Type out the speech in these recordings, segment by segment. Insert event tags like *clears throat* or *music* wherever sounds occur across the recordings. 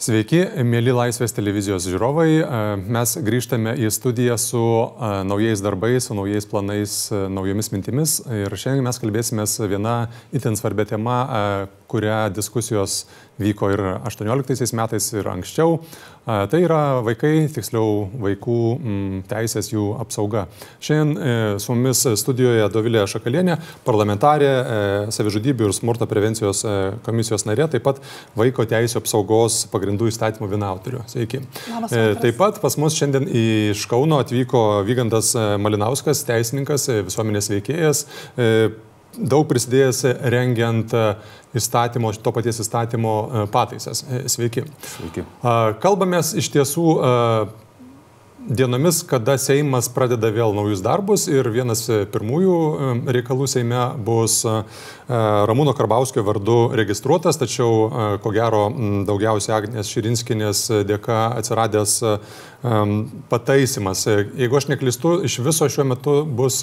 Sveiki, mėly Laisvės televizijos žiūrovai. Mes grįžtame į studiją su naujais darbais, su naujais planais, naujomis mintimis. Ir šiandien mes kalbėsime viena itin svarbia tema, kuria diskusijos vyko ir 18 metais, ir anksčiau. Tai yra vaikai, tiksliau vaikų teisės jų apsauga. Šiandien e, su mumis studijoje Dovilė Šakalienė, parlamentarė, e, savižudybių ir smurto prevencijos e, komisijos narė, taip pat vaiko teisų apsaugos pagrindų įstatymų vienautorių. Sveiki. Labas, taip pat pas mus šiandien iš Kauno atvyko Vygandas Malinauskas, teisininkas, visuomenės veikėjas daug prisidėjęs rengiant e, įstatymo, to paties įstatymo e, pataisas. E, sveiki. Sveiki. Kalbamės iš tiesų dienomis, kada Seimas pradeda vėl naujus darbus ir vienas pirmųjų reikalų Seime bus Ramūno Karbauskio vardu registruotas, tačiau ko gero daugiausiai Agnės Širinskinės dėka atsiradęs pataisimas. Jeigu aš neklistu, iš viso šiuo metu bus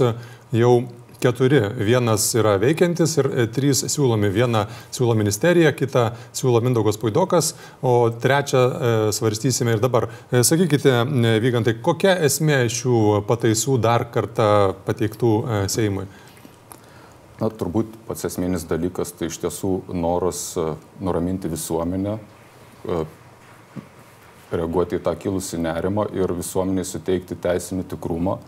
jau keturi. Vienas yra veikiantis ir e, trys siūlomi. Vieną siūlo ministerija, kitą siūlo Mindaugos Puidokas, o trečią e, svarstysime ir dabar. E, sakykite, Vygantai, kokia esmė šių pataisų dar kartą pateiktų Seimui? Na, turbūt pats esminis dalykas tai iš tiesų noras nuraminti visuomenę, reaguoti į tą kilusi nerimą ir visuomeniai suteikti teisinį tikrumą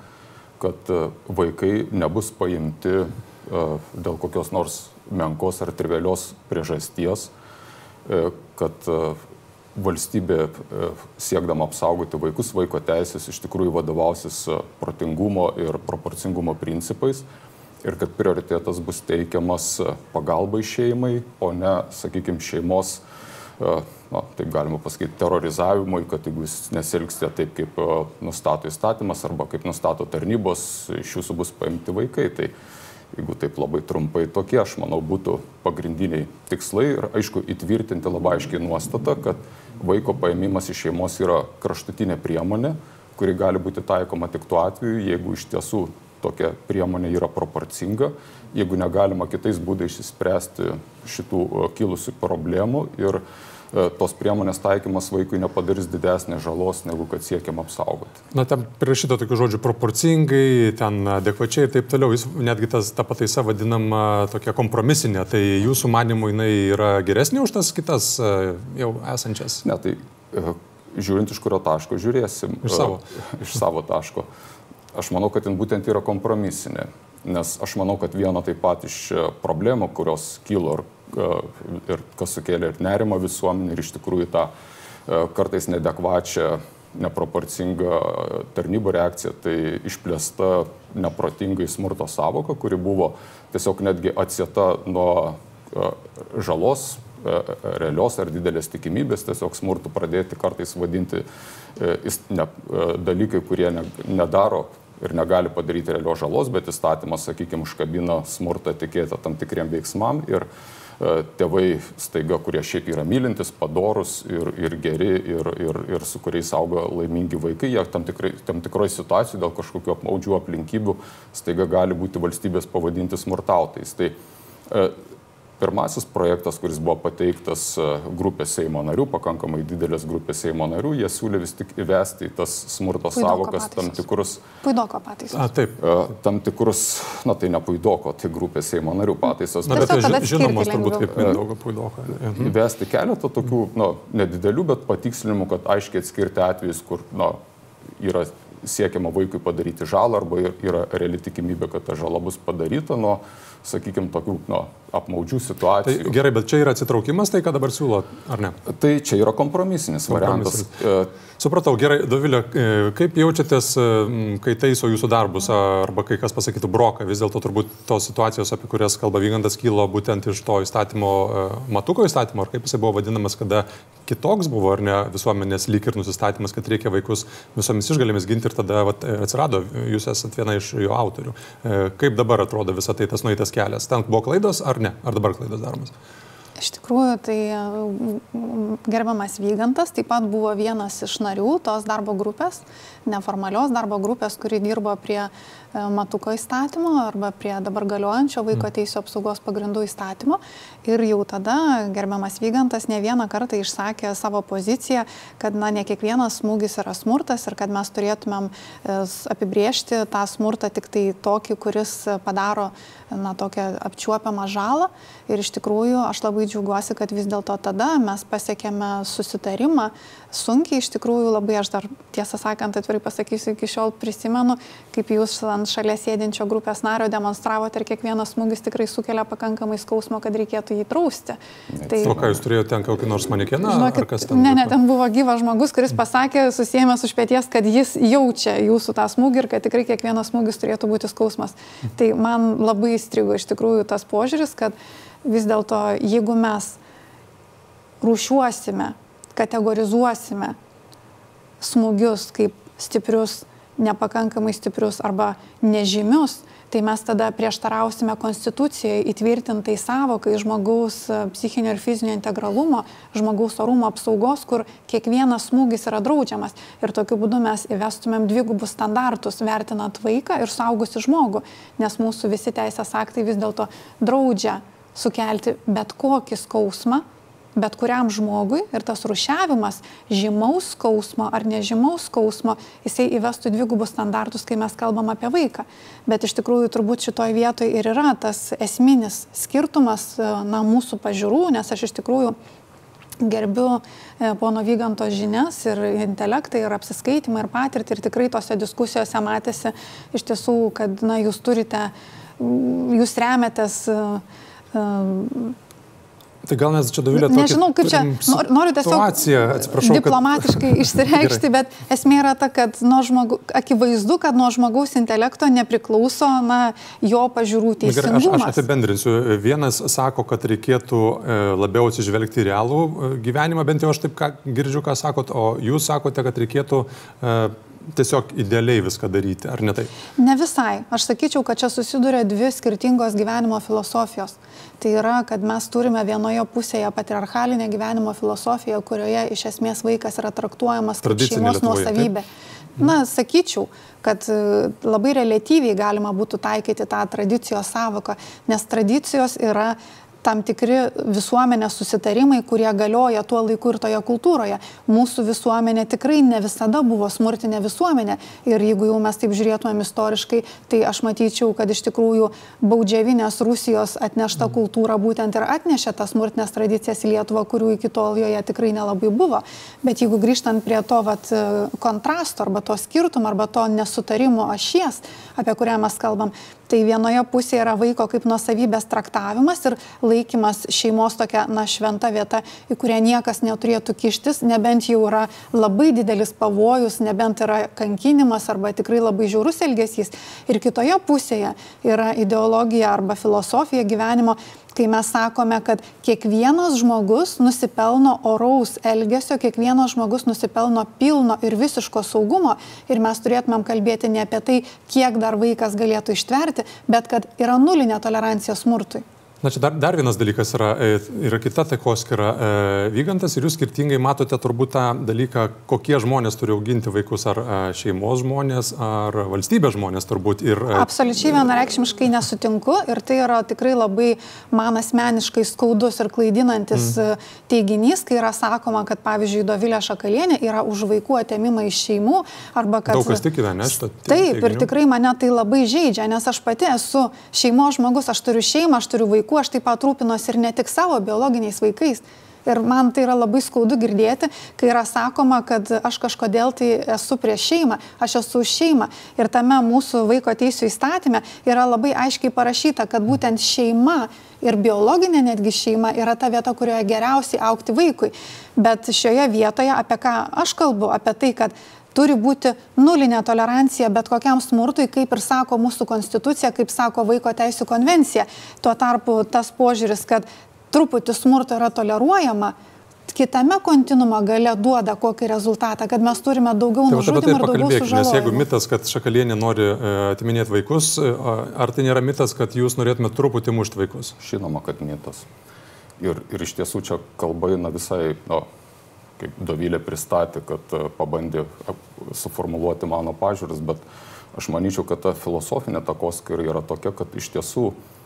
kad e, vaikai nebus paimti e, dėl kokios nors menkos ar trivelios priežasties, e, kad valstybė siekdama apsaugoti vaikus, vaiko teisės iš tikrųjų vadovausis protingumo ir proporcingumo principais ir kad prioritetas bus teikiamas pagalbai šeimai, o ne, sakykime, šeimos na, taip galima pasakyti, terorizavimui, kad jeigu jūs nesilgsite taip, kaip nustato įstatymas arba kaip nustato tarnybos, iš jūsų bus paimti vaikai. Tai jeigu taip labai trumpai tokie, aš manau, būtų pagrindiniai tikslai ir aišku įtvirtinti labai aiškiai nuostatą, kad vaiko paėmimas iš šeimos yra kraštutinė priemonė, kuri gali būti taikoma tik tuo atveju, jeigu iš tiesų tokia priemonė yra proporcinga, jeigu negalima kitais būdais išspręsti šitų kilusių problemų ir uh, tos priemonės taikymas vaikui nepadarys didesnės žalos, negu kad siekiam apsaugoti. Na, ten prirašyta tokių žodžių proporcingai, ten adekvačiai ir taip toliau. Jis netgi tas, ta pataisa vadinama tokia kompromisinė. Tai jūsų manimų jinai yra geresnė už tas kitas e, jau esančias? Ne, tai e, žiūrint iš kurio taško žiūrėsim. Iš savo. Iš savo taško. Aš manau, kad jin būtent yra kompromisinė. Nes aš manau, kad viena taip pat iš problemų, kurios kilo ir ir kas sukėlė ir nerimą visuomenį ir iš tikrųjų tą kartais nedekvačią, neproporcingą tarnybų reakciją, tai išplėsta neprotingai smurto savoka, kuri buvo tiesiog netgi atsieta nuo žalos realios ar didelės tikimybės tiesiog smurtų pradėti kartais vadinti ne, dalykai, kurie ne, nedaro ir negali padaryti realios žalos, bet įstatymas, sakykime, užkabina smurtą tikėtą tam tikriem veiksmam ir uh, E, tėvai staiga, kurie šiaip yra mylintis, padorus ir, ir geri ir, ir, ir su kuriais auga laimingi vaikai, jie tam, tikrai, tam tikroje situacijoje dėl kažkokių apmaudžių aplinkybių staiga gali būti valstybės pavadinti smurtautais. Tai e, Pirmasis projektas, kuris buvo pateiktas e, grupės Seimo narių, pakankamai didelės grupės Seimo narių, jie siūlė vis tik įvesti į tas smurto savokas tam tikrus... Puidoko pataisos. A, taip. E, tam tikrus, na tai ne Puidoko, tai grupės Seimo narių pataisos. Na, bet tai žinomos turbūt kaip Puidoko, Puidoko. Mhm. Įvesti keletą tokių, na, nedidelių, bet patikslinimų, kad aiškiai atskirti atvejus, kur, na, yra siekiama vaikui padaryti žalą arba yra reali tikimybė, kad ta žala bus padaryta nuo, sakykime, tokių nu, apmaudžių situacijų. Tai gerai, bet čia yra atsitraukimas, tai ką dabar siūlo, ar ne? Tai čia yra kompromisinis, kompromisinis. variantas. E, Supratau, gerai, Dovilė, e, kaip jaučiatės, e, kai taiso jūsų darbus, arba kai kas pasakytų broką, vis dėlto turbūt tos situacijos, apie kurias kalba Vygandas, kilo būtent iš to įstatymo, matuko įstatymo, ar kaip jisai buvo vadinamas, kada kitoks buvo, ar ne, visuomenės lyg ir nusistatymas, kad reikia vaikus visomis išgalėmis ginti ir tada vat, atsirado, jūs esate viena iš jo autorių. Kaip dabar atrodo visą tai tas nueitas kelias? Ten buvo klaidos ar ne? Ar dabar klaidos daromas? Iš tikrųjų, tai gerbiamas Vygantas taip pat buvo vienas iš narių tos darbo grupės, neformalios darbo grupės, kuri dirbo prie e, matuko įstatymo arba prie dabar galiojančio vaiko mm. teisų apsaugos pagrindų įstatymo. Ir jau tada gerbiamas Vygantas ne vieną kartą išsakė savo poziciją, kad na, ne kiekvienas smūgis yra smurtas ir kad mes turėtumėm e, apibriežti tą smurtą tik tai tokį, kuris padaro na, tokią apčiuopiamą žalą. Ir iš tikrųjų aš labai džiaugiuosi, kad vis dėlto tada mes pasiekėme susitarimą. Sunkiai iš tikrųjų labai aš dar tiesą sakant atvirai pasakysiu, iki šiol prisimenu, kaip jūs ant šalia sėdinčio grupės nario demonstravote ir kiekvienas smūgis tikrai sukelia pakankamai skausmo, kad reikėtų jį trausti. Tai, o ką jūs turėjote ten kokį nors manekeną? Žinokit, ne, ne, ten buvo gyvas žmogus, kuris pasakė, susijęs už pėties, kad jis jaučia jūsų tą smūgį ir kad tikrai kiekvienas smūgis turėtų būti skausmas. Tai man labai įstrigo iš tikrųjų tas požiūris, kad vis dėlto jeigu mes rūšiuosime, kategorizuosime smūgius kaip stiprius, nepakankamai stiprius arba nežymius, tai mes tada prieštarausime konstitucijoje įtvirtintai savokai žmogaus e, psichinio ir fizinio integralumo, žmogaus orumo apsaugos, kur kiekvienas smūgis yra draudžiamas. Ir tokiu būdu mes įvestumėm dvigubus standartus, vertinant vaiką ir saugusi žmogų, nes mūsų visi teisės aktai vis dėlto draudžia sukelti bet kokį skausmą bet kuriam žmogui ir tas rušiavimas žymaus skausmo ar nežymaus skausmo, jisai įvestų dvigubus standartus, kai mes kalbam apie vaiką. Bet iš tikrųjų turbūt šitoje vietoje ir yra tas esminis skirtumas na, mūsų pažiūrų, nes aš iš tikrųjų gerbiu e, pono Vyganto žinias ir intelektą ir apsiskaitimą ir patirtį ir tikrai tose diskusijose matėsi iš tiesų, kad na, jūs turite, jūs remiatės uh, Tai gal mes čia Dovilė tokia... Nežinau, kaip čia, noriu, tiesiog diplomatiškai kad... *laughs* išsireikšti, bet esmė yra ta, kad nuo žmogu, akivaizdu, kad nuo žmogaus intelekto nepriklauso na, jo pažiūrų teisingumas. Gerai, aš, aš apibendrinsiu. Vienas sako, kad reikėtų e, labiau atsižvelgti į realų e, gyvenimą, bent jau aš taip ką, girdžiu, ką sakot, o jūs sakote, kad reikėtų uh, tiesiog idealiai viską daryti, ar ne tai? Ne visai. Aš sakyčiau, kad čia susiduria dvi skirtingos gyvenimo filosofijos. Tai yra, kad mes turime vienoje pusėje patriarchalinę gyvenimo filosofiją, kurioje iš esmės vaikas yra traktuojamas kaip šeimos nuosavybė. Na, sakyčiau, kad e, labai relatyviai galima būtų taikyti tą tradicijos savoką, nes tradicijos yra tam tikri visuomenės susitarimai, kurie galioja tuo laiku ir toje kultūroje. Mūsų visuomenė tikrai ne visada buvo smurtinė visuomenė. Ir jeigu jau mes taip žiūrėtumėm istoriškai, tai aš matyčiau, kad iš tikrųjų baudžiavinės Rusijos atnešta kultūra būtent ir atnešė tas smurtinės tradicijas į Lietuvą, kurių iki tol joje tikrai nelabai buvo. Bet jeigu grįžtant prie to vat, kontrasto arba to skirtumo arba to nesutarimo ašies, apie kurią mes kalbam, tai vienoje pusėje yra vaiko kaip nuosavybės traktavimas ir laikymas šeimos tokia, na, šventa vieta, į kurią niekas neturėtų kištis, nebent jau yra labai didelis pavojus, nebent yra kankinimas arba tikrai labai žiaurus elgesys. Ir kitoje pusėje yra ideologija arba filosofija gyvenimo, kai mes sakome, kad kiekvienas žmogus nusipelno oraus elgesio, kiekvienas žmogus nusipelno pilno ir visiško saugumo ir mes turėtumėm kalbėti ne apie tai, kiek dar vaikas galėtų ištverti, bet kad yra nulinė tolerancija smurtui. Na čia dar, dar vienas dalykas yra, e, yra kita takoskira e, vygantas ir jūs skirtingai matote turbūt tą dalyką, kokie žmonės turi auginti vaikus, ar e, šeimos žmonės, ar valstybės žmonės turbūt. Ir, e... Absoliučiai vienareikšmiškai nesutinku ir tai yra tikrai labai man asmeniškai skaudus ir klaidinantis mm. teiginys, kai yra sakoma, kad pavyzdžiui Dovilė Šakalienė yra už vaikų atėmimą iš šeimų arba kad... Daug kas tikina, ne? Taip, teiginių. ir tikrai mane tai labai žaidžia, nes aš pati esu šeimos žmogus, aš turiu šeimą, aš turiu vaikų vaikų, aš taip pat rūpinuosi ir ne tik savo biologiniais vaikais. Ir man tai yra labai skaudu girdėti, kai yra sakoma, kad aš kažkodėl tai esu prieš šeimą, aš esu už šeimą. Ir tame mūsų vaiko teisų įstatymė yra labai aiškiai parašyta, kad būtent šeima ir biologinė netgi šeima yra ta vieta, kurioje geriausiai aukti vaikui. Bet šioje vietoje, apie ką aš kalbu, apie tai, kad turi būti nulinė tolerancija bet kokiam smurtui, kaip ir sako mūsų konstitucija, kaip sako Vaiko teisų konvencija. Tuo tarpu tas požiūris, kad truputį smurto yra toleruojama, kitame kontinumo gale duoda kokį rezultatą, kad mes turime daugiau tai nužudimų tai ir daugiau sužalojimų. Nes jeigu mitas, kad šakalienė nori e, atiminėti vaikus, e, ar tai nėra mitas, kad jūs norėtumėte truputį mušti vaikus? Žinoma, kad mitas. Ir, ir iš tiesų čia kalba eina visai, nu, kaip Dovylė pristatė, kad e, pabandė suformuoluoti mano pažiūras, bet aš manyčiau, kad ta filosofinė takoskira yra tokia, kad iš tiesų E,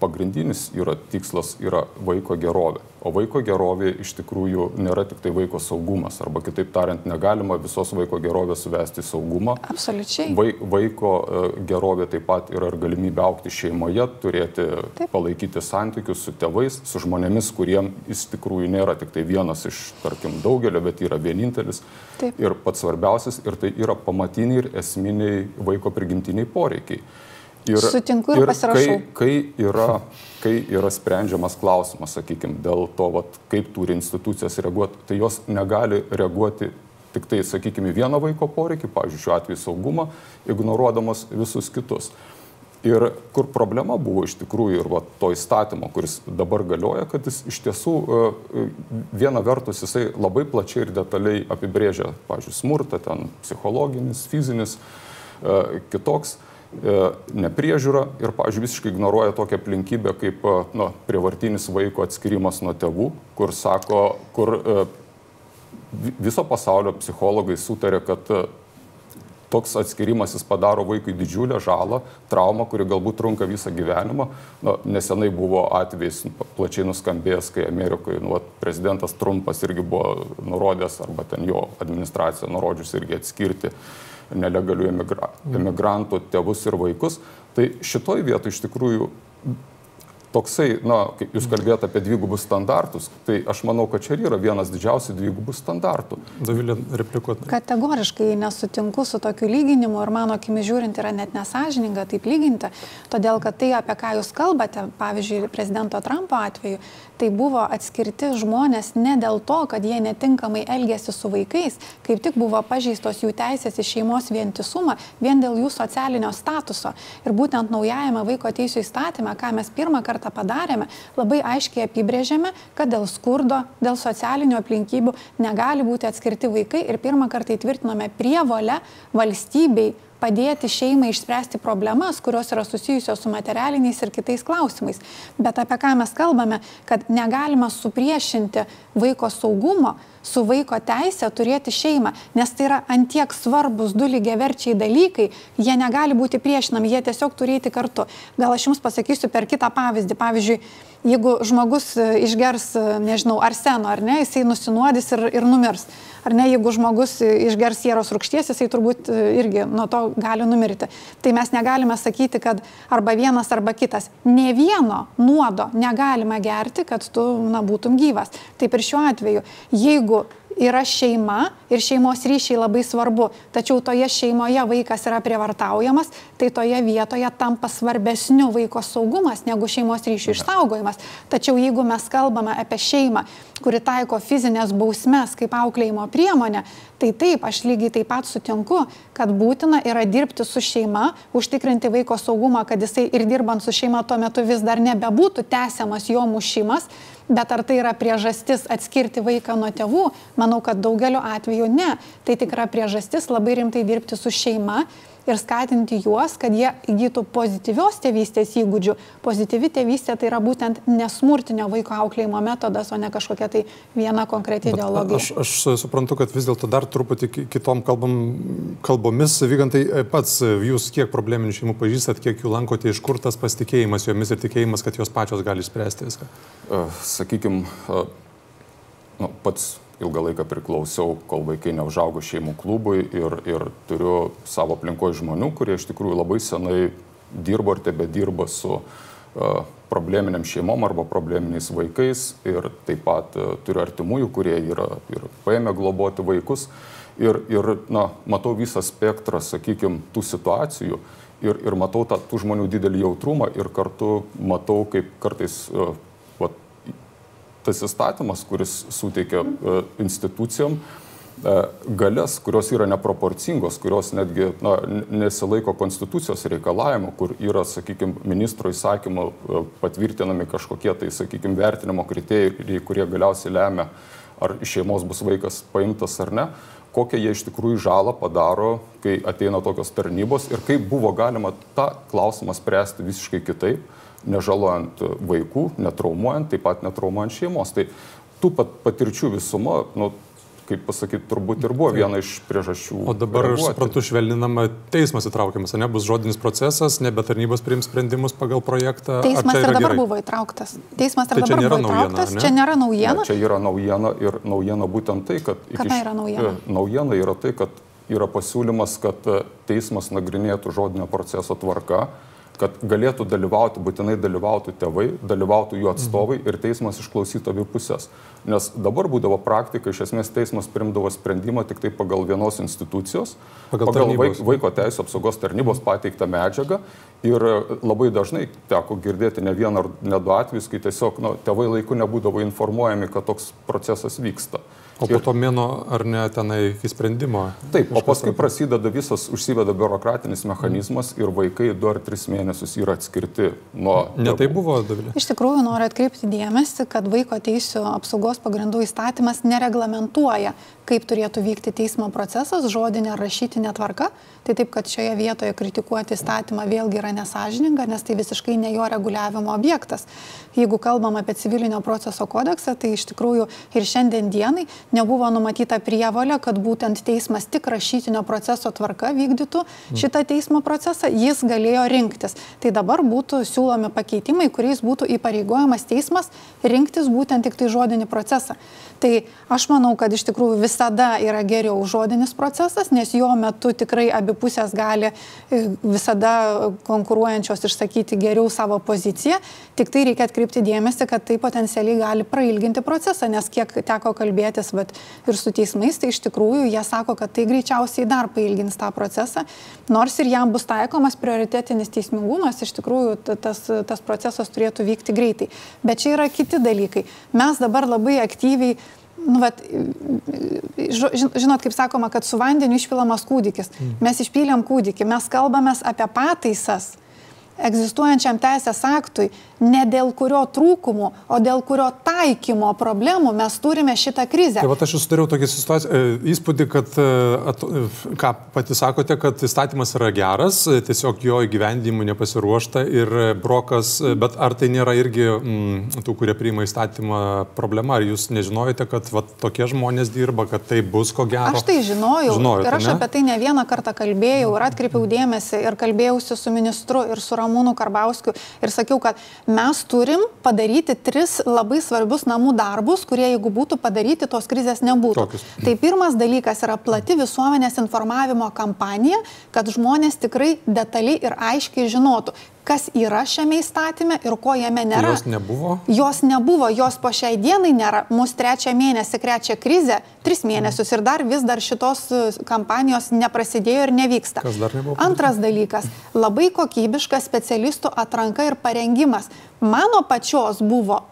pagrindinis yra tikslas yra vaiko gerovė. O vaiko gerovė iš tikrųjų nėra tik tai vaiko saugumas, arba kitaip tariant, negalima visos vaiko gerovės suvesti į saugumą. Absoliučiai. Vai, vaiko e, gerovė taip pat yra ir galimybė aukti šeimoje, turėti, taip. palaikyti santykius su tėvais, su žmonėmis, kuriem iš tikrųjų nėra tik tai vienas iš, tarkim, daugelio, bet yra vienintelis. Taip. Ir pats svarbiausias, ir tai yra pamatiniai ir esminiai vaiko prigimtiniai poreikiai. Ir, Sutinku ir, ir pasirašau. Kai, kai, yra, kai yra sprendžiamas klausimas, sakykime, dėl to, vat, kaip turi institucijos reaguoti, tai jos negali reaguoti tik tai, sakykime, vieną vaiko poreikį, pavyzdžiui, šiuo atveju saugumą, ignoruodamas visus kitus. Ir kur problema buvo iš tikrųjų ir va, to įstatymo, kuris dabar galioja, kad jis iš tiesų e, viena vertus jisai labai plačiai ir detaliai apibrėžia, pavyzdžiui, smurtą, ten psichologinis, fizinis, e, kitoks E, nepriežiūra ir, pavyzdžiui, visiškai ignoruoja tokią aplinkybę kaip e, nu, prievartinis vaiko atskirimas nuo tėvų, kur sako, kur e, viso pasaulio psichologai sutarė, kad toks atskirimas jis padaro vaikui didžiulę žalą, traumą, kuri galbūt trunka visą gyvenimą. Nu, nesenai buvo atvejs plačiai nuskambėjęs, kai Amerikoje nu, prezidentas Trumpas irgi buvo nurodęs, arba ten jo administracija nurodžius irgi atskirti uh, nelegalių emigra emigrantų tėvus ir vaikus. Tai šitoj vietoj iš tikrųjų toksai, na, kaip jūs kalbėjote apie dvigubus standartus, tai aš manau, kad čia yra vienas didžiausių dvigubų standartų. Davilė, replikuoti. Kategoriškai nesutinku su tokiu lyginimu ir mano akimi žiūrint yra net nesažininga taip lyginti, todėl kad tai, apie ką jūs kalbate, pavyzdžiui, prezidento Trumpo atveju, tai buvo atskirti žmonės ne dėl to, kad jie netinkamai elgėsi su vaikais, kaip tik buvo pažeistos jų teisės į šeimos vientisumą vien dėl jų socialinio statuso. Ir būtent naujajame vaiko teisų įstatyme, ką mes pirmą kartą kartą padarėme, labai aiškiai apibrėžėme, kad dėl skurdo, dėl socialinių aplinkybių negali būti atskirti vaikai ir pirmą kartą įtvirtinome prievolę valstybei padėti šeimai išspręsti problemas, kurios yra susijusios su materialiniais ir kitais klausimais. Bet apie ką mes kalbame, kad negalima supriešinti vaiko saugumo su vaiko teisė turėti šeimą, nes tai yra antiek svarbus du lygiaverčiai dalykai, jie negali būti priešinami, jie tiesiog turėti kartu. Gal aš jums pasakysiu per kitą pavyzdį. Pavyzdžiui, jeigu žmogus išgers, nežinau, arseno ar ne, jisai nusinuodys ir, ir numirs. Ar ne, jeigu žmogus išgers sieros rūkšties, jisai turbūt e, irgi nuo to gali numirti. Tai mes negalime sakyti, kad arba vienas, arba kitas. Ne vieno nuodo negalima gerti, kad tu na, būtum gyvas. Taip ir šiuo atveju, jeigu yra šeima ir šeimos ryšiai labai svarbu, tačiau toje šeimoje vaikas yra prievartaujamas, tai toje vietoje tampa svarbesniu vaiko saugumas negu šeimos ryšių išsaugojimas. Tačiau jeigu mes kalbame apie šeimą, kuri taiko fizinės bausmes kaip auklėjimo priemonę, tai taip, aš lygiai taip pat sutinku, kad būtina yra dirbti su šeima, užtikrinti vaiko saugumą, kad jisai ir dirbant su šeima tuo metu vis dar nebebūtų tęsiamas jo mušimas, bet ar tai yra priežastis atskirti vaiką nuo tėvų, manau, kad daugeliu atveju ne. Tai tikra priežastis labai rimtai dirbti su šeima ir skatinti juos, kad jie įgytų pozityvios tėvystės įgūdžių. Pozityvi tėvystė tai yra būtent nesmurtinio vaiko auklėjimo metodas, o ne kažkokia tai viena konkreti ideologija. Aš, aš suprantu, kad vis dėlto dar truputį kitom kalbam, kalbomis, vygantai e, pats, e, jūs kiek probleminių šeimų pažįstat, kiek jų lankote, iš kur tas pasitikėjimas jomis ir tikėjimas, kad jos pačios gali spręsti viską? Uh, Sakykime, nu, pats ilgą laiką priklausiau, kol vaikai neužaugo šeimų klubui ir, ir turiu savo aplinkoje žmonių, kurie iš tikrųjų labai senai dirbo ir tebe dirba su uh, probleminiam šeimom arba probleminiais vaikais ir taip pat uh, turiu artimųjų, kurie yra ir paėmė globoti vaikus. Ir, ir na, matau visą spektrą, sakykime, tų situacijų ir, ir matau tą, tų žmonių didelį jautrumą ir kartu matau, kaip kartais uh, tas įstatymas, kuris suteikia e, institucijom e, galės, kurios yra neproporcingos, kurios netgi na, nesilaiko konstitucijos reikalavimo, kur yra, sakykime, ministro įsakymo e, patvirtinami kažkokie tai, sakykime, vertinimo kriterijai, kurie galiausiai lemia, ar iš šeimos bus vaikas paimtas ar ne, kokią jie iš tikrųjų žalą padaro, kai ateina tokios tarnybos ir kaip buvo galima tą klausimą spręsti visiškai kitaip, nežalojant vaikų, netraumuojant, taip pat netraumuojant šeimos. Tai tų pat patirčių visuma, nu, kaip pasakyti, turbūt ir buvo viena iš priežasčių. O dabar, reaguoti. aš suprantu, švelninama teismas įtraukiamas, ne bus žodinis procesas, nebe tarnybos priims sprendimus pagal projektą. Teismas ir dabar gerai? buvo įtrauktas. Teismas ir tai dabar buvo naujiena, įtrauktas. Ne? Čia nėra naujiena. Ne, čia yra naujiena ir naujiena būtent tai, kad... Kada yra naujiena? E, naujiena yra tai, kad yra pasiūlymas, kad e, teismas nagrinėtų žodinio proceso tvarka kad galėtų dalyvauti, būtinai dalyvautų tėvai, dalyvautų jų atstovai mhm. ir teismas išklausytų abi pusės. Nes dabar būdavo praktika, iš esmės teismas primdavo sprendimą tik tai pagal vienos institucijos, pagal, pagal vaiko, vaiko teisų apsaugos tarnybos pateiktą medžiagą. Ir labai dažnai teko girdėti ne vieną ar ne du atvejus, kai tiesiog nu, tėvai laiku nebūdavo informuojami, kad toks procesas vyksta. O po to mėno ar ne tenai iki sprendimo? Taip, o paskui prasideda visas, užsiveda biurokratinis mechanizmas ir vaikai du ar tris mėnesius yra atskirti nuo... Ne tai buvo, Davilė. Iš tikrųjų noriu atkreipti dėmesį, kad vaiko teisų apsaugos pagrindų įstatymas nereglamentuoja, kaip turėtų vykti teismo procesas, žodinė ar rašytinė tvarka. Tai taip, kad šioje vietoje kritikuoti įstatymą vėlgi yra nesažininga, nes tai visiškai ne jo reguliavimo objektas. Jeigu kalbam apie civilinio proceso kodeksą, tai iš tikrųjų ir šiandien dienai nebuvo numatyta prievalė, kad būtent teismas tik rašytinio proceso tvarka vykdytų šitą teismo procesą, jis galėjo rinktis. Tai dabar būtų siūlomi pakeitimai, kuriais būtų įpareigojamas teismas rinktis būtent tik tai žodinį procesą. Tai aš manau, kad iš tikrųjų visada yra geriau žodinis procesas, nes jo metu tikrai abi pusės gali e, visada konkuruojančios išsakyti geriau savo poziciją. Tik tai reikia atkreipti dėmesį, kad tai potencialiai gali prailginti procesą, nes kiek teko kalbėtis vat, ir su teismais, tai iš tikrųjų jie sako, kad tai greičiausiai dar pailgins tą procesą, nors ir jam bus taikomas prioritetinis teismingumas, iš tikrųjų tas, tas procesas turėtų vykti greitai. Bet čia yra kiti dalykai. Mes dabar labai aktyviai nu, vat, žinot, kaip sakoma, kad su vandeniu išpilamas kūdikis. Mm. Mes išpylėm kūdikį, mes kalbame apie pataisas egzistuojančiam teisės aktui, ne dėl kurio trūkumų, o dėl kurio taikymo problemų mes turime šitą krizę. Tai va, aš susidariau tokį situaciją, e, įspūdį, kad, e, at, e, ką pati sakote, kad įstatymas yra geras, tiesiog jo įgyvendimui nepasiruošta ir brokas, bet ar tai nėra irgi m, mm, tų, kurie priima įstatymą problema, ar jūs nežinojate, kad va, tokie žmonės dirba, kad tai bus ko gero? Aš tai žinojau Žinojote, ir aš ne? apie tai ne vieną kartą kalbėjau ir atkreipiau dėmesį ir kalbėjausi su ministru ir su Ramūnu Karbauskiu ir sakiau, kad mes turim padaryti tris labai svarbius namų darbus, kurie jeigu būtų padaryti, tos krizės nebūtų. Tokius. Tai pirmas dalykas yra plati visuomenės informavimo kampanija, kad žmonės tikrai detaliai ir aiškiai žinotų, kas yra šiame įstatyme ir ko jame nėra. Jos nebuvo? Jos nebuvo, jos po šiai dienai nėra. Mūsų trečią mėnesį krečia krizė, tris mėnesius ir dar vis dar šitos e, kampanijos neprasidėjo ir nevyksta. Antras dalykas - labai kokybiška specialistų atranka ir parengimas. Mano pačios buvo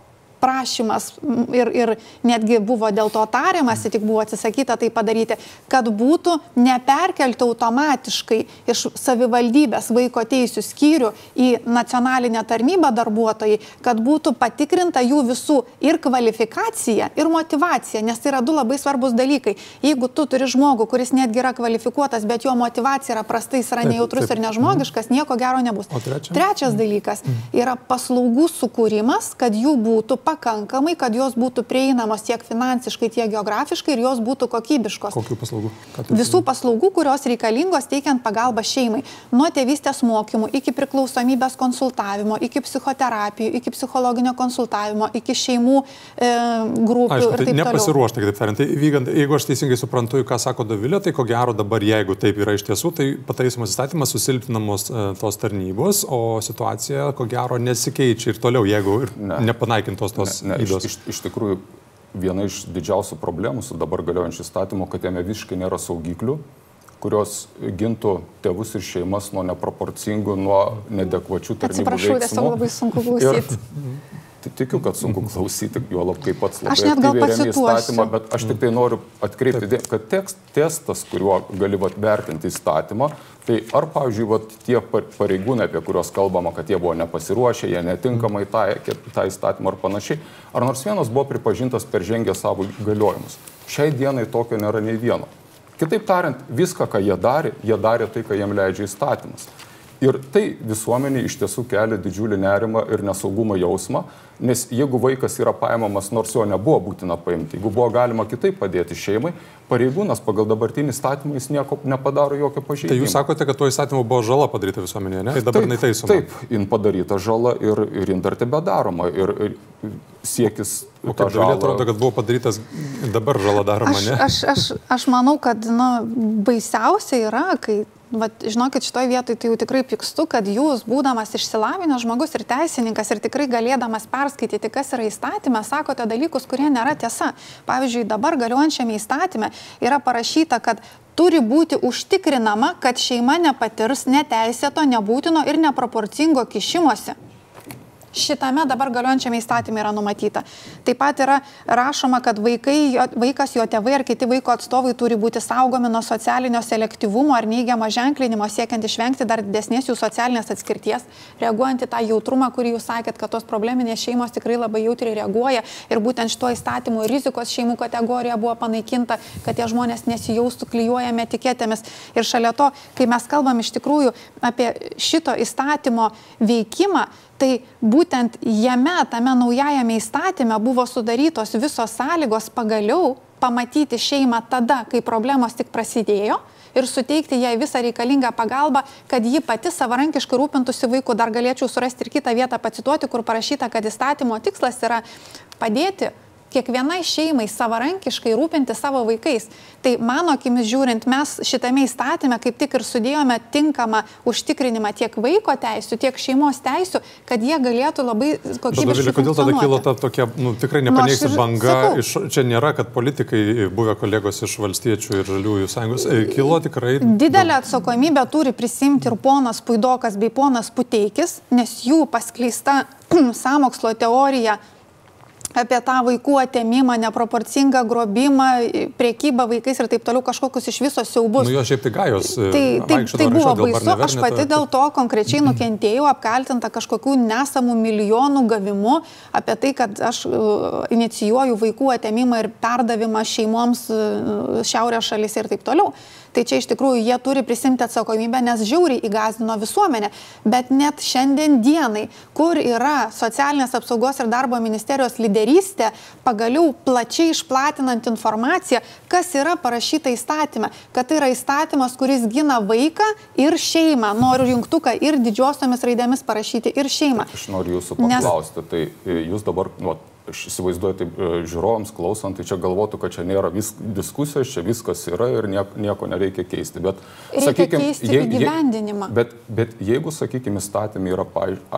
prašymas ir, ir netgi buvo dėl to tariamasi, tik buvo atsisakyta tai padaryti, kad būtų neperkelti automatiškai iš savivaldybės vaiko teisų skyrių į nacionalinę tarnybą darbuotojai, kad būtų patikrinta jų visų ir kvalifikacija, ir motivacija, nes tai yra du labai svarbus dalykai. Jeigu tu turi žmogų, kuris netgi yra kvalifikuotas, bet jo motivacija yra prastai, jis yra taip, nejautrus taip. ir nežmogiškas, nieko gero nebus. O trečia? Trečias dalykas yra paslaugų sukūrimas, kad jų būtų pakankamai, kad jos būtų prieinamos tiek finansiškai, tiek geografiškai ir jos būtų kokybiškos. Kokių paslaugų? Visų paslaugų, kurios reikalingos teikiant pagalbą šeimai. Nuo tėvystės mokymų iki priklausomybės konsultavimo, iki psichoterapijų, iki psichologinio konsultavimo, iki šeimų e, grupių. Aišku, tai nepasiruošta, kitaip tariant. Tai vykant, jeigu aš teisingai suprantu, ką sako Dovilė, tai ko gero dabar, jeigu taip yra iš tiesų, tai pataisomas įstatymas susilpinamos e, tos tarnybos, o situacija ko gero nesikeičia ir toliau, jeigu ir ne. nepanaikintos tos ne, ne, iš, iš, iš tikrųjų, viena iš didžiausių problemų su dabar galiojančiu įstatymu, kad jame visiškai nėra saugiklių, kurios gintų tėvus ir šeimas nuo neproporcingų, nuo nedekvačių tarnybų. Atsiprašau, tiesiog labai sunku klausyti. *laughs* Tikiu, kad sunku klausyti, juolab kaip pats labai aktyviai remia įstatymą, bet aš tik tai noriu atkreipti dėmesį, kad tekst, testas, kuriuo gali vat, vertinti įstatymą, tai ar, pavyzdžiui, vat, tie pareigūnai, apie kuriuos kalbama, kad jie buvo nepasiruošę, jie netinkamai taikė tą įstatymą ar panašiai, ar nors vienas buvo pripažintas per žengę savo galiojimus. Šiai dienai tokio nėra nei vieno. Kitaip tariant, viską, ką jie darė, jie darė tai, ką jiem leidžia įstatymas. Ir tai visuomenė iš tiesų kelia didžiulį nerimą ir nesaugumo jausmą, nes jeigu vaikas yra paimamas, nors jo nebuvo būtina paimti, jeigu buvo galima kitaip padėti šeimai, pareigūnas pagal dabartinį įstatymą jis nieko nepadaro jokio pažeidimo. Tai jūs sakote, kad tuo įstatymu buvo žala padaryta visuomenėje, ne? Tai dabar taip, netaisoma. Taip, jin padaryta žala ir, ir jin dar tebe daroma. Ir, ir siekis. O kaip žalą atrodo, kad buvo padarytas dabar žala daroma, aš, ne? aš, aš, aš manau, kad nu, baisiausia yra, kai Vat, žinokit, šitoje vietoje tai jau tikrai pykstu, kad jūs, būdamas išsilavinęs žmogus ir teisininkas ir tikrai galėdamas perskaityti, kas yra įstatymė, sakote dalykus, kurie nėra tiesa. Pavyzdžiui, dabar galiuojančiame įstatymė yra parašyta, kad turi būti užtikrinama, kad šeima nepatirs neteisėto, nebūtino ir neproporcingo kišimosi šitame dabar galiojančiame įstatymė yra numatyta. Taip pat yra rašoma, kad vaikai, vaikas, jo tėvai ar kiti vaiko atstovai turi būti saugomi nuo socialinio selektyvumo ar neigiamo ženklinimo, siekiant išvengti dar didesnės jų socialinės atskirties, reaguojant į tą jautrumą, kurį jūs sakėt, kad tos probleminės šeimos tikrai labai jautriai reaguoja ir būtent šituo įstatymu rizikos šeimų kategorija buvo panaikinta, kad tie žmonės nesijaustų klyjuojami etiketėmis. Ir šalia to, kai mes kalbam iš tikrųjų apie šito įstatymo veikimą, Tai būtent jame, tame naujajame įstatymė buvo sudarytos visos sąlygos pagaliau pamatyti šeimą tada, kai problemos tik prasidėjo ir suteikti jai visą reikalingą pagalbą, kad ji pati savarankiškai rūpintųsi vaiku. Dar galėčiau surasti ir kitą vietą pacituoti, kur parašyta, kad įstatymo tikslas yra padėti kiekvienai šeimai savarankiškai rūpinti savo vaikais. Tai mano akimis žiūrint, mes šitame įstatymė kaip tik ir sudėjome tinkamą užtikrinimą tiek vaiko teisų, tiek šeimos teisų, kad jie galėtų labai kokybiškai. Kodėl tada kilo ta tokia, nu, tikrai nepaneigsi nu, banga, sakau, iš, čia nėra, kad politikai, buvę kolegos iš valstiečių ir žaliųjų sąjungos, e, kilo tikrai. Didelę atsakomybę turi prisimti ir ponas Puidokas bei ponas Puteikis, nes jų paskleista *clears throat* samokslo teorija apie tą vaikų atėmimą, neproporcingą grobimą, priekybą vaikais ir taip toliau kažkokius iš viso siaubus. Nu jo šiaip tai gajos. E, tai, tai, tai buvo baisu, aš pati dėl to konkrečiai nukentėjau, apkaltinta kažkokių nesamų milijonų gavimu, apie tai, kad aš uh, inicijuoju vaikų atėmimą ir perdavimą šeimoms uh, šiaurės šalyse ir taip toliau. Tai čia iš tikrųjų jie turi prisimti atsakomybę, nes žiauriai įgazdino visuomenę. Bet net šiandien dienai, kur yra socialinės apsaugos ir darbo ministerijos lyderystė, pagaliau plačiai išplatinant informaciją, kas yra parašyta įstatymė, kad tai yra įstatymas, kuris gina vaiką ir šeimą. Noriu jungtuką ir didžiosiomis raidėmis parašyti ir šeimą. Aš noriu jūsų paklausti, Nes... tai e, jūs dabar, nu, aš įsivaizduoju, taip e, žiūrovams klausant, tai čia galvotų, kad čia nėra vis, diskusijos, čia viskas yra ir nieko, nieko nereikia keisti. Bet, sakykime, je, je, bet, bet jeigu, sakykime, įstatymė yra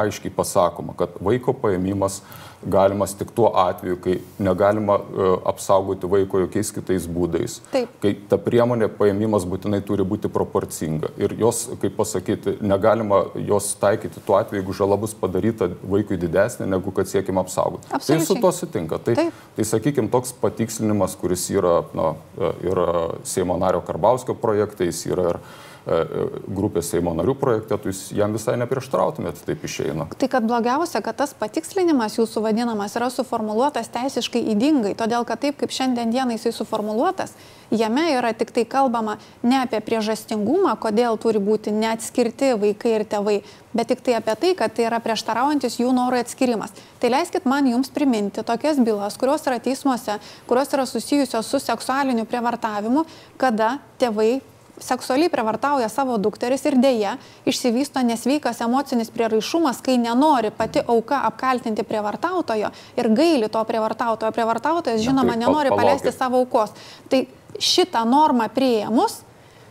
aiškiai pasakoma, kad vaiko paėmimas galimas tik tuo atveju, kai negalima uh, apsaugoti vaiko jokiais kitais būdais. Taip. Kai ta priemonė paėmimas būtinai turi būti proporcinga. Ir jos, kaip pasakyti, negalima jos taikyti tuo atveju, jeigu žala bus padaryta vaikui didesnė, negu kad siekime apsaugoti. Absoliučiai. Tai su to sutinka. Tai, Taip. tai sakykime, toks patikslinimas, kuris yra, na, yra Seimo nario Karbauskio projektais, yra ir E, e, grupės Seimo narių projekte, tai jūs jam visai neprieštrautumėt, taip išeina. Tai kad blogiausia, kad tas patikslinimas jūsų vadinamas yra suformuoluotas teisiškai įdingai, todėl kad taip kaip šiandien dienai jisai suformuoluotas, jame yra tik tai kalbama ne apie priežastingumą, kodėl turi būti neatskirti vaikai ir tėvai, bet tik tai apie tai, kad tai yra prieštaraujantis jų norų atskirimas. Tai leiskit man jums priminti tokias bylas, kurios yra teismuose, kurios yra susijusios su seksualiniu prievartavimu, kada tėvai seksualiai prievartauja savo dukteris ir dėja išsivysto nesveikas emocinis prieraišumas, kai nenori pati auka apkaltinti prievartautojo ir gaili to prievartautojo. Prievartautojas, žinoma, tai nenori paleisti savo aukos. Tai šitą normą prieimus,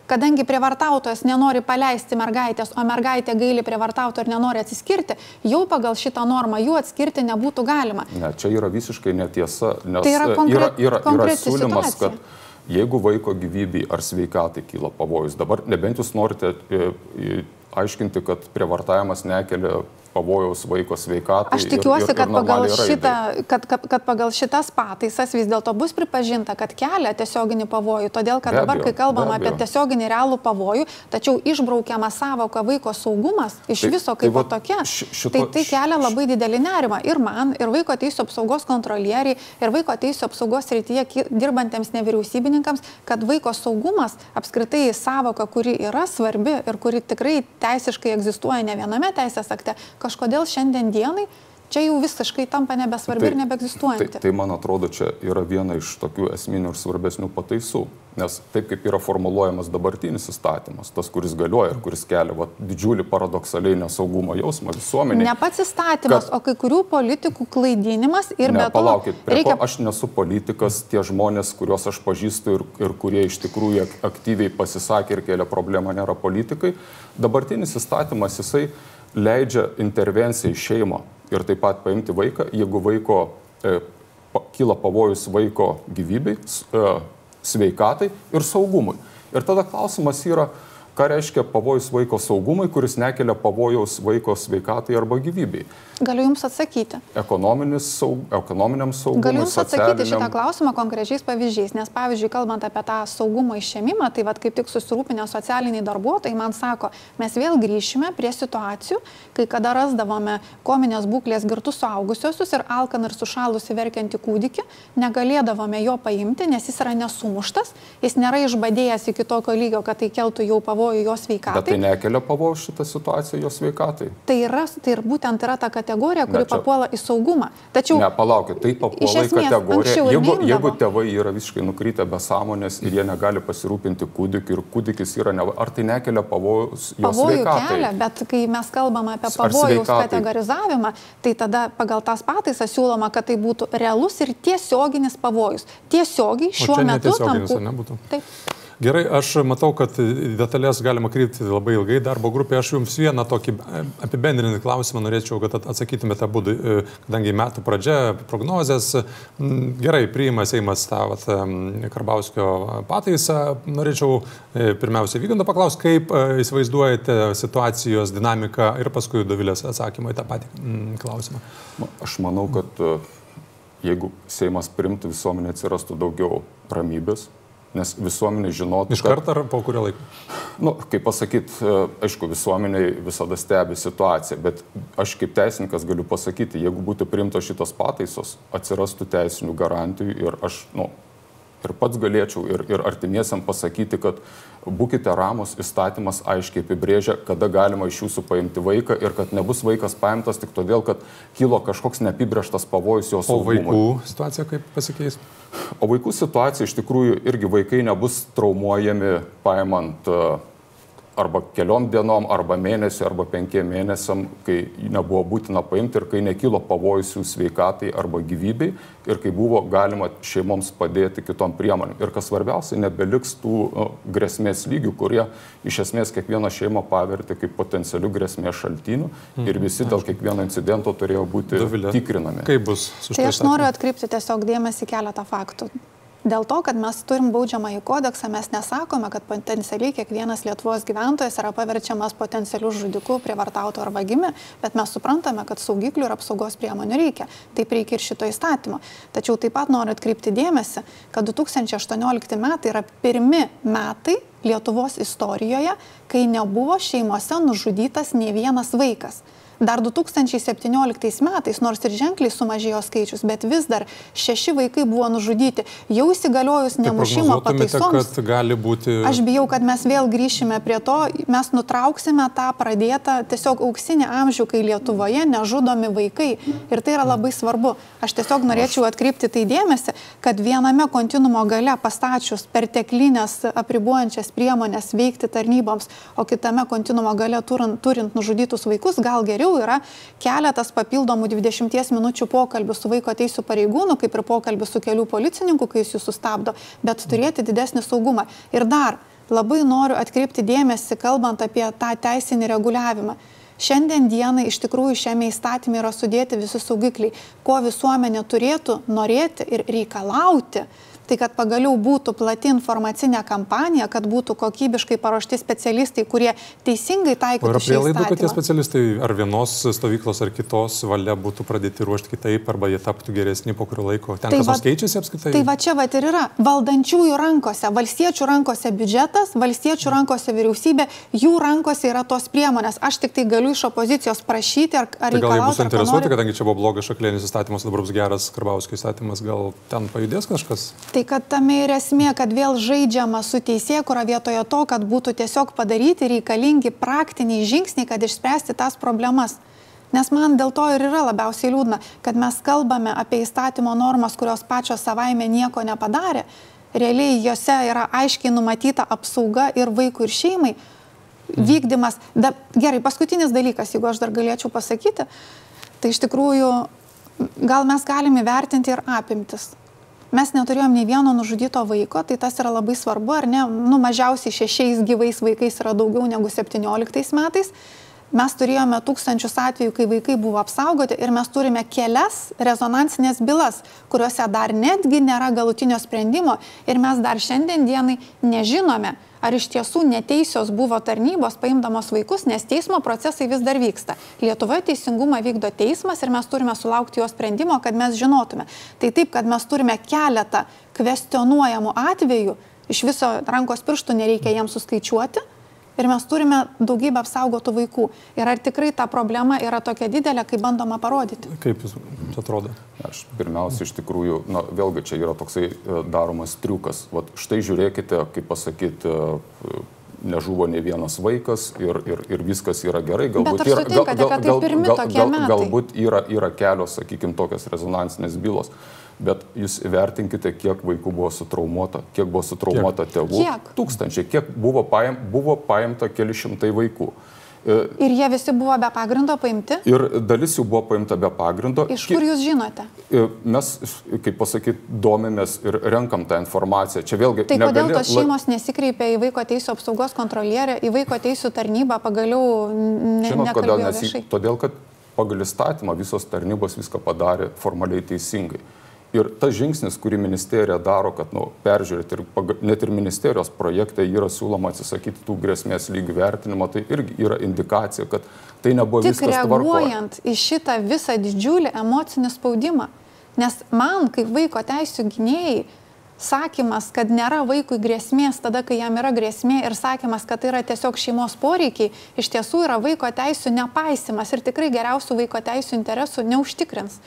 kadangi prievartautojas nenori paleisti mergaitės, o mergaitė gaili prievartautojo ir nenori atsiskirti, jau pagal šitą normą jų atskirti nebūtų galima. Ne, čia yra visiškai netiesa, nes tai yra, konkre yra, yra, yra siūlymas, situacija. kad jeigu vaiko gyvybei ar sveikatai kyla pavojus. Dabar nebent jūs norite e, e, aiškinti, kad prievartavimas nekelia pavojaus vaiko sveikatai. Aš tikiuosi, ir, ir, kad, pagal šitą, kad, kad, kad pagal šitas pataisas vis dėlto bus pripažinta, kad kelia tiesioginį pavojų. Todėl, kad be dabar, abejo, kai kalbam apie tiesioginį realų pavojų, tačiau išbraukiama savoka vaiko saugumas iš tai, viso kaip tai, va, tokia, šito, tai tai kelia labai didelį nerimą ir man, ir vaiko teisų apsaugos kontrolieriai, ir vaiko teisų apsaugos rytyje dirbantiems nevyriausybininkams, kad vaiko saugumas apskritai savoka, kuri yra svarbi ir kuri tikrai teisiškai egzistuoja ne viename teisės akte, kažkodėl šiandien dienai čia jau visiškai tampa nebesvarbi tai, ir nebeegzistuojanti. Tai, tai man atrodo, čia yra viena iš tokių esminių ir svarbesnių pataisų. Nes taip kaip yra formuluojamas dabartinis įstatymas, tas, kuris galioja ir kuris kelia va, didžiulį paradoksaliai nesaugumo jausmą visuomenėje. Ne pats įstatymas, kad... o kai kurių politikų klaidinimas ir ne, be to. Palaukit, reikia... ko, aš nesu politikas, tie žmonės, kuriuos aš pažįstu ir, ir kurie iš tikrųjų aktyviai pasisakė ir kėlė problemą, nėra politikai. Dabartinis įstatymas, jisai leidžia intervenciją į šeimą ir taip pat paimti vaiką, jeigu vaiko e, kyla pavojus vaiko gyvybei, e, sveikatai ir saugumui. Ir tada klausimas yra, ką reiškia pavojus vaiko saugumui, kuris nekelia pavojaus vaiko sveikatai arba gyvybei. Galiu Jums atsakyti. Saug, ekonominiam saugumui. Galiu Jums atsakyti šitą klausimą konkrečiais pavyzdžiais, nes pavyzdžiui, kalbant apie tą saugumo išėmimą, tai vad kaip tik susirūpinę socialiniai darbuotojai man sako, mes vėl grįšime prie situacijų, kai kada rasdavome kominės būklės girtus suaugusiosius ir alkaną ir sušalusi verkiantį kūdikį, negalėdavome jo paimti, nes jis yra nesumuštas, jis nėra išbadėjęs iki tokio lygio, kad tai keltų jau pavojų jo sveikatai. Bet tai nekelia pavojų šitą situaciją jo sveikatai. Tai, yra, tai ir būtent yra ta kategorija kuri čia... papuola į saugumą. Tačiau... Ne, palaukit, tai papuola į kategoriją. Jeigu, jeigu tėvai yra visiškai nukrytę be sąmonės ir jie negali pasirūpinti kūdikiu ir kūdikis yra ne... Ar tai nekelia pavojus? Pavojų kelia, bet kai mes kalbame apie pavojaus kategorizavimą, tai tada pagal tas pataisas siūloma, kad tai būtų realus ir tiesioginis pavojus. Tiesiogiai šiuo metu tam... Nebūtų. Taip. Gerai, aš matau, kad detalės galima krypti labai ilgai darbo grupė. Aš jums vieną tokį apibendrinį klausimą norėčiau, kad atsakytumėte abu, e, kadangi metų pradžia, prognozės. Gerai, priima Seimas tą vat, Karbauskio pataisą. Norėčiau e, pirmiausia Vygando paklausti, kaip e, įsivaizduojate situacijos dinamiką ir paskui Dovilės atsakymą į tą patį klausimą. Aš manau, kad jeigu Seimas primtų visuomenė atsirastų daugiau ramybės, nes visuomenė žinotų. Iš karto ar po kurio laiko? Na, nu, kaip pasakyti, e, aišku, visuomenė visada stebi situaciją, bet aš kaip teisininkas galiu pasakyti, jeigu būtų priimtos šitos pataisos, atsirastų teisinių garantijų ir aš, na, nu, ir pats galėčiau ir, ir artimiesiam pasakyti, kad būkite ramus, įstatymas aiškiai apibrėžia, kada galima iš jūsų paimti vaiką ir kad nebus vaikas paimtas tik todėl, kad kilo kažkoks neapibrieštas pavojus jo saugumui. O vaikų situacija kaip pasikeis? O vaikų situacija iš tikrųjų irgi vaikai nebus traumuojami paimant uh, arba keliom dienom, arba mėnesiu, arba penkiem mėnesiam, kai nebuvo būtina paimti ir kai nekilo pavojus jų sveikatai arba gyvybei ir kai buvo galima šeimoms padėti kitom priemonėm. Ir kas svarbiausia, nebeliks tų nu, grėsmės lygių, kurie iš esmės kiekvieną šeimą pavertė kaip potencialių grėsmės šaltinių ir mhm. visi dėl kiekvieno incidento turėjo būti Dovilė, tikrinami. Kaip bus su šiuo? Tai aš noriu atkreipti tiesiog dėmesį keletą faktų. Dėl to, kad mes turim baudžiamąjį kodeksą, mes nesakome, kad potencialiai kiekvienas Lietuvos gyventojas yra paverčiamas potencialių žudikų, prievartautų ar vagimi, bet mes suprantame, kad saugiklių ir apsaugos priemonių reikia. Taip reikia ir šito įstatymo. Tačiau taip pat noriu atkreipti dėmesį, kad 2018 metai yra pirmi metai Lietuvos istorijoje, kai nebuvo šeimose nužudytas ne vienas vaikas. Dar 2017 metais, nors ir ženkliai sumažėjo skaičius, bet vis dar šeši vaikai buvo nužudyti. Jau įsigaliojus tai nemušimo tai pataisoms. Būti... Aš bijau, kad mes vėl grįšime prie to, mes nutrauksime tą pradėtą tiesiog auksinį amžių, kai Lietuvoje nežudomi vaikai. Ir tai yra labai svarbu. Aš tiesiog norėčiau atkreipti tai dėmesį, kad viename kontinumo gale pastačius perteklinės apribuojančias priemonės veikti tarnyboms, o kitame kontinumo gale turint, turint nužudytus vaikus, gal geriau jau yra keletas papildomų 20 minučių pokalbių su vaiko teisų pareigūnu, kaip ir pokalbių su kelių policininku, kai jis jūs sustabdo, bet turėti didesnį saugumą. Ir dar labai noriu atkreipti dėmesį, kalbant apie tą teisinį reguliavimą. Šiandien dienai iš tikrųjų šiame įstatymė yra sudėti visi saugikliai, ko visuomenė turėtų norėti ir reikalauti tai kad pagaliau būtų plati informacinė kampanija, kad būtų kokybiškai paruošti specialistai, kurie teisingai taikytų. Ar prielaidų, kad tie specialistai ar vienos stovyklos ar kitos valia būtų pradėti ruošti kitaip, arba jie taptų geresni po kurio laiko? Ten tai kas nors keičiasi apskritai? Tai va čia va ir yra valdančiųjų rankose, valstiečių rankose biudžetas, valstiečių rankose vyriausybė, jų rankose yra tos priemonės. Aš tik tai galiu iš opozicijos prašyti ar, ar tai gal jie bus interesuoti, kadangi čia buvo blogas šaklėnis įstatymas, dabar bus geras Karbauskio įstatymas, gal ten pajudės kažkas? Tai kad tame ir esmė, kad vėl žaidžiama su teisė, kurio vietoje to, kad būtų tiesiog padaryti reikalingi praktiniai žingsniai, kad išspręsti tas problemas. Nes man dėl to ir yra labiausiai liūdna, kad mes kalbame apie įstatymo normas, kurios pačios savaime nieko nepadarė. Realiai jose yra aiškiai numatyta apsauga ir vaikui, ir šeimai. Vykdymas. Da, gerai, paskutinis dalykas, jeigu aš dar galėčiau pasakyti, tai iš tikrųjų gal mes galime vertinti ir apimtis. Mes neturėjom nei vieno nužudyto vaiko, tai tas yra labai svarbu, ar ne? Nu, mažiausiai šešiais gyvais vaikais yra daugiau negu 17 metais. Mes turėjome tūkstančius atvejų, kai vaikai buvo apsaugoti ir mes turime kelias rezonansinės bylas, kuriuose dar netgi nėra galutinio sprendimo ir mes dar šiandien dienai nežinome, ar iš tiesų neteisios buvo tarnybos paimdamos vaikus, nes teismo procesai vis dar vyksta. Lietuvoje teisingumą vykdo teismas ir mes turime sulaukti jo sprendimo, kad mes žinotume. Tai taip, kad mes turime keletą kvestionuojamų atvejų, iš viso rankos pirštų nereikia jiems suskaičiuoti ir mes turime daugybę apsaugotų vaikų. Ir ar tikrai ta problema yra tokia didelė, kaip bandoma parodyti? Kaip jums atrodo? Aš pirmiausia, iš tikrųjų, na, vėlgi čia yra toksai e, daromas triukas. Vat štai žiūrėkite, kaip pasakyti, e, nežuvo ne vienas vaikas ir, ir, ir viskas yra gerai. Galbūt, yra, gal, gal, gal, gal, gal, galbūt yra, yra kelios, sakykime, tokios rezonansinės bylos bet jūs įvertinkite, kiek vaikų buvo sutraumuota, kiek buvo sutraumuota kiek? tėvų. Kiek? Tūkstančiai, kiek buvo, paim, buvo paimta keli šimtai vaikų. E, ir jie visi buvo be pagrindo paimti? Ir dalis jų buvo paimta be pagrindo. Iš kur jūs žinote? E, mes, kaip pasakyti, domimės ir renkam tą informaciją. Čia vėlgi. Tai negali... kodėl tos šeimos nesikreipia į vaiko teisų apsaugos kontrolierę, į vaiko teisų tarnybą, pagaliau ne, Žinot, kodėl nes... Todėl, kad pagal įstatymą visos tarnybos viską padarė formaliai teisingai. Ir tas žingsnis, kurį ministerija daro, kad nu, peržiūrėti ir net ir ministerijos projekte yra siūloma atsisakyti tų grėsmės lygių vertinimo, tai irgi yra indikacija, kad tai nebuvo Tik viskas tvarkoje. Reaguojant į šitą visą didžiulį emocinį spaudimą, nes man kaip vaiko teisų gynėjai, sakymas, kad nėra vaikui grėsmės tada, kai jam yra grėsmė ir sakymas, kad tai yra tiesiog šeimos poreikiai, iš tiesų yra vaiko teisų nepaisimas ir tikrai geriausių vaiko teisų interesų neužtikrins.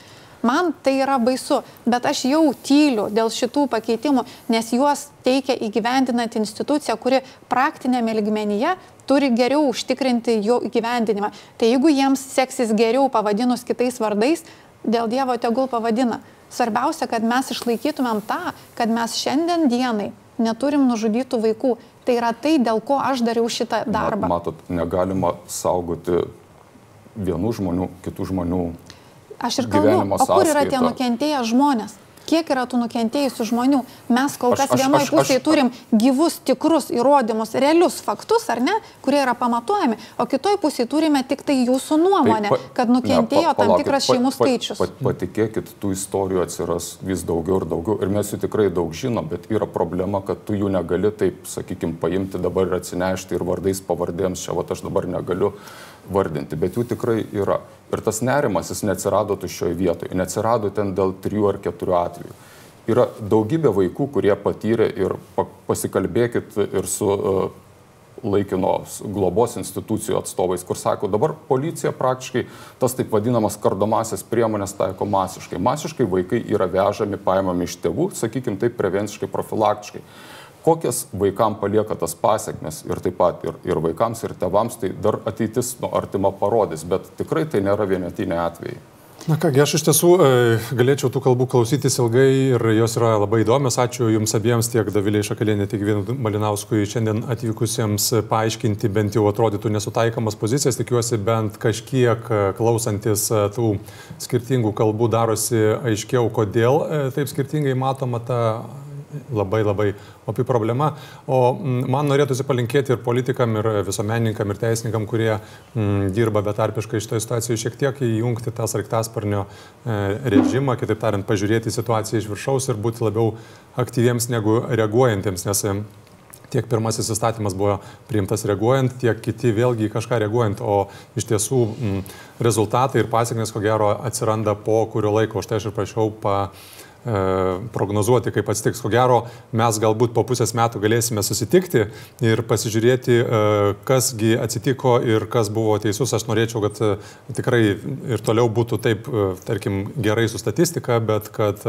Man tai yra baisu, bet aš jau tyliu dėl šitų pakeitimų, nes juos teikia įgyvendinant institucija, kuri praktinėme ligmenyje turi geriau užtikrinti jų įgyvendinimą. Tai jeigu jiems seksis geriau pavadinus kitais vardais, dėl Dievo tegul pavadina. Svarbiausia, kad mes išlaikytumėm tą, kad mes šiandien dienai neturim nužudytų vaikų. Tai yra tai, dėl ko aš dariau šitą darbą. Matot, negalima saugoti vienų žmonių, kitų žmonių Aš ir kalbu, o kur yra tie nukentėję žmonės? Kiek yra tų nukentėjusių žmonių? Mes kol kas vienoje pusėje turim gyvus, tikrus įrodymus, realius faktus, ar ne, kurie yra pamatuojami, o kitoje pusėje turime tik tai jūsų nuomonę, tai pa, kad nukentėjo ne, pa, tam tikras šeimų pa, skaičius. Pa, pa, patikėkit, tų istorijų atsiras vis daugiau ir daugiau ir mes jų tikrai daug žinom, bet yra problema, kad tu jų negali taip, sakykime, paimti dabar ir atsinešti ir vardais pavardėms, čia va aš dabar negaliu vardinti, bet jų tikrai yra. Ir tas nerimas jis neatsirado tuščioje vietoje, neatsirado ten dėl trijų ar keturių atvejų. Yra daugybė vaikų, kurie patyrė ir pasikalbėkit ir su uh, laikinos globos institucijų atstovais, kur sako, dabar policija praktiškai tas taip vadinamas kardomasias priemonės taiko masiškai. Masiškai vaikai yra vežami, paimami iš tėvų, sakykime taip, prevenciškai, profilaktiškai kokias vaikam palieka tas pasiekmes ir taip pat ir, ir vaikams, ir tevams, tai dar ateitis nu, artima parodys, bet tikrai tai nėra vienetiniai atvejai. Na kągi, aš iš tiesų e, galėčiau tų kalbų klausytis ilgai ir jos yra labai įdomios. Ačiū Jums abiems, tiek Daviliai Šakalienė, tiek Vinu Malinauskui, šiandien atvykusiems paaiškinti bent jau atrodytų nesutaikamas pozicijas. Tikiuosi bent kažkiek e, klausantis e, tų skirtingų kalbų darosi aiškiau, kodėl taip skirtingai matoma ta labai labai opi problema. O man norėtųsi palinkėti ir politikam, ir visuomenininkam, ir teisininkam, kurie m, dirba betarpiškai šitoje situacijoje, šiek tiek įjungti tą sarktasparnio e, režimą, kitaip tariant, pažiūrėti situaciją iš viršaus ir būti labiau aktyviems negu reaguojantiems, nes tiek pirmasis įstatymas buvo priimtas reaguojant, tiek kiti vėlgi kažką reaguojant, o iš tiesų m, rezultatai ir pasiekmes ko gero atsiranda po kurio laiko. Už tai aš ir prašiau pa, E, prognozuoti, kaip atsitiks. Ko gero, mes galbūt po pusės metų galėsime susitikti ir pasižiūrėti, e, kasgi atsitiko ir kas buvo teisus. Aš norėčiau, kad e, tikrai ir toliau būtų taip, tarkim, gerai su statistika, bet kad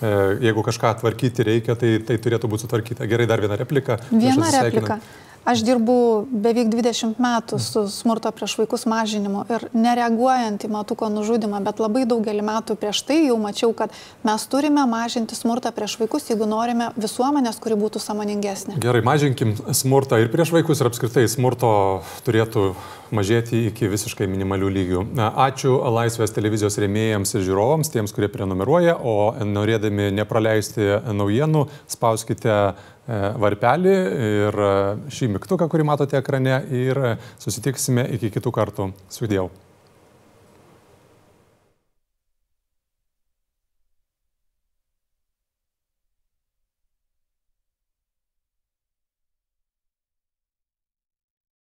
jeigu kažką tvarkyti reikia, tai tai turėtų būti sutvarkyta. Gerai, dar viena replika. Viena replika. Aš dirbu beveik 20 metų su smurto prieš vaikus mažinimu ir nereaguojant į matuko nužudimą, bet labai daugelį metų prieš tai jau mačiau, kad mes turime mažinti smurtą prieš vaikus, jeigu norime visuomenės, kuri būtų samoningesnė. Gerai, mažinkim smurtą ir prieš vaikus ir apskritai smurto turėtų mažėti iki visiškai minimalių lygių. Ačiū Laisvės televizijos rėmėjams ir žiūrovams, tiems, kurie prenumeruoja, o norėdami nepraleisti naujienų, spauskite varpelį ir šį mygtuką, kurį matote ekrane ir susitiksime iki kitų kartų. Sudėjau.